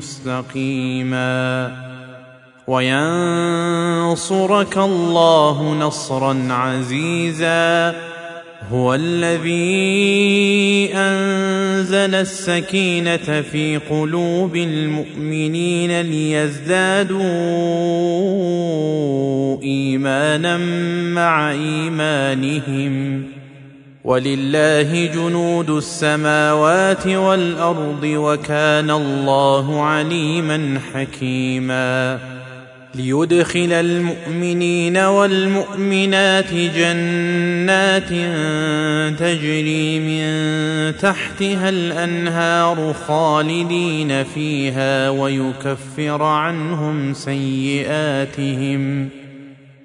مستقيما وينصرك الله نصرا عزيزا هو الذي أنزل السكينة في قلوب المؤمنين ليزدادوا إيمانا مع إيمانهم ولله جنود السماوات والأرض وكان الله عليما حكيما. ليدخل المؤمنين والمؤمنات جنات تجري من تحتها الأنهار خالدين فيها ويكفر عنهم سيئاتهم.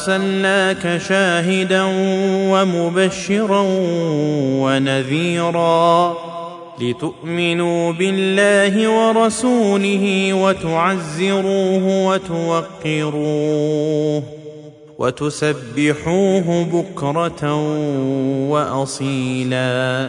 أرسلناك شاهدا ومبشرا ونذيرا لتؤمنوا بالله ورسوله وتعزروه وتوقروه وتسبحوه بكرة وأصيلا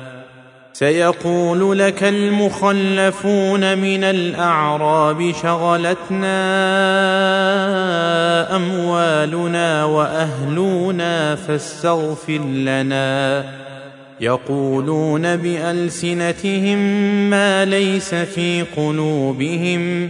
سيقول لك المخلفون من الأعراب شغلتنا أموالنا وأهلنا فاستغفر لنا. يقولون بألسنتهم ما ليس في قلوبهم.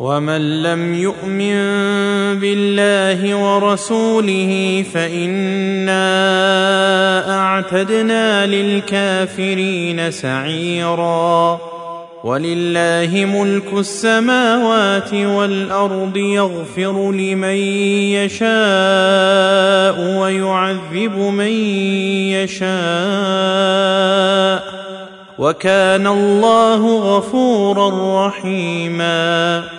ومن لم يؤمن بالله ورسوله فإنا أعتدنا للكافرين سعيرا. ولله ملك السماوات والأرض يغفر لمن يشاء ويعذب من يشاء. وكان الله غفورا رحيما.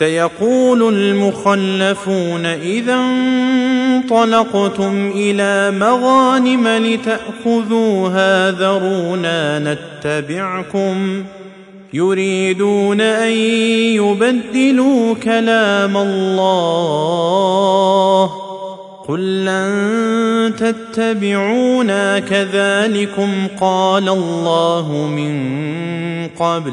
سيقول المخلفون إذا انطلقتم إلى مغانم لتأخذوها ذرونا نتبعكم يريدون أن يبدلوا كلام الله قل لن تتبعونا كذلكم قال الله من قبل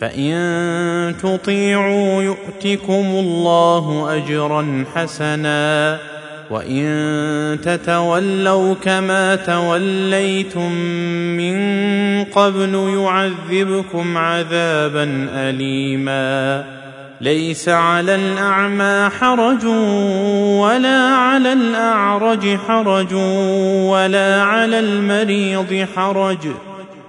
فإن تطيعوا يؤتكم الله أجرا حسنا وإن تتولوا كما توليتم من قبل يعذبكم عذابا أليما ليس على الأعمى حرج ولا على الأعرج حرج ولا على المريض حرج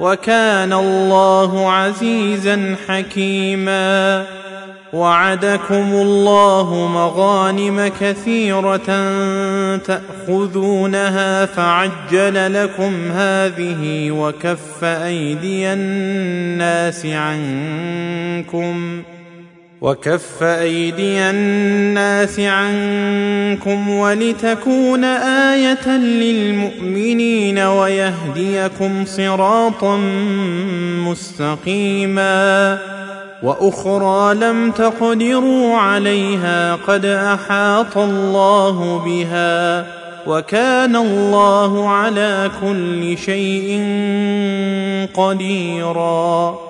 وكان الله عزيزا حكيما. وعدكم الله مغانم كثيرة تأخذونها فعجل لكم هذه وكف أيدي الناس عنكم. وكف ايدي الناس عنكم ولتكون إيه للمؤمنين ويهديكم صراطا مستقيما وأخرى لم تقدروا عليها قد احاط الله بها وكان الله على كل شيء قديرا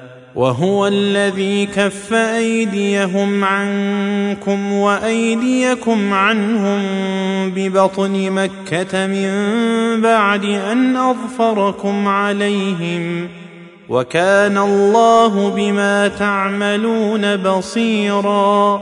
وهو الذي كف أيديهم عنكم وأيديكم عنهم ببطن مكة من بعد أن أظفركم عليهم وكان الله بما تعملون بصيرا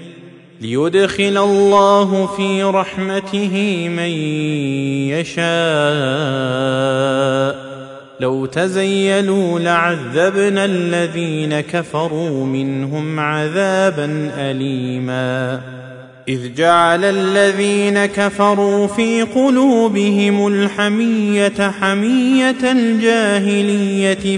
ليدخل الله في رحمته من يشاء. لو تزيلوا لعذبنا الذين كفروا منهم عذابا اليما. إذ جعل الذين كفروا في قلوبهم الحمية حمية الجاهلية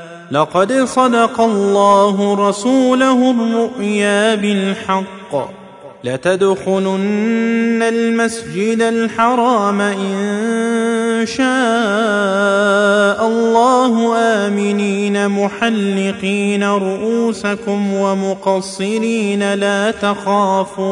لقد صدق الله رسوله الرؤيا بالحق. لتدخلن المسجد الحرام إن شاء الله آمنين محلقين رؤوسكم ومقصرين لا تخافون.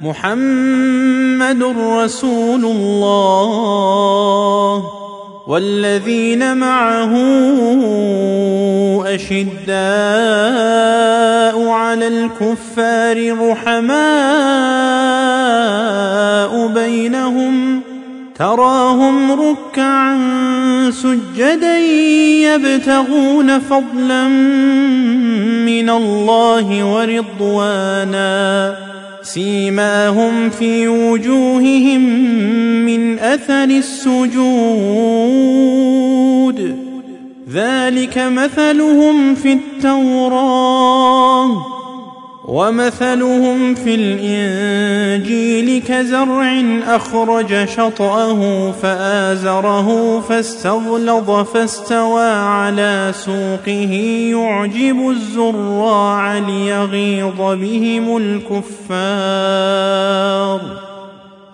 محمد رسول الله والذين معه أشداء على الكفار رحماء بينهم تراهم ركعا سجدا يبتغون فضلا من الله ورضوانا سيماهم في وجوههم من أثر السجود. ذلك مثلهم في التوراه. ومثلهم في الإنجيل كزرع أخرج شطأه فآزره فاستغلظ فاستوى على سوقه يعجب الزراع ليغيظ بهم الكفار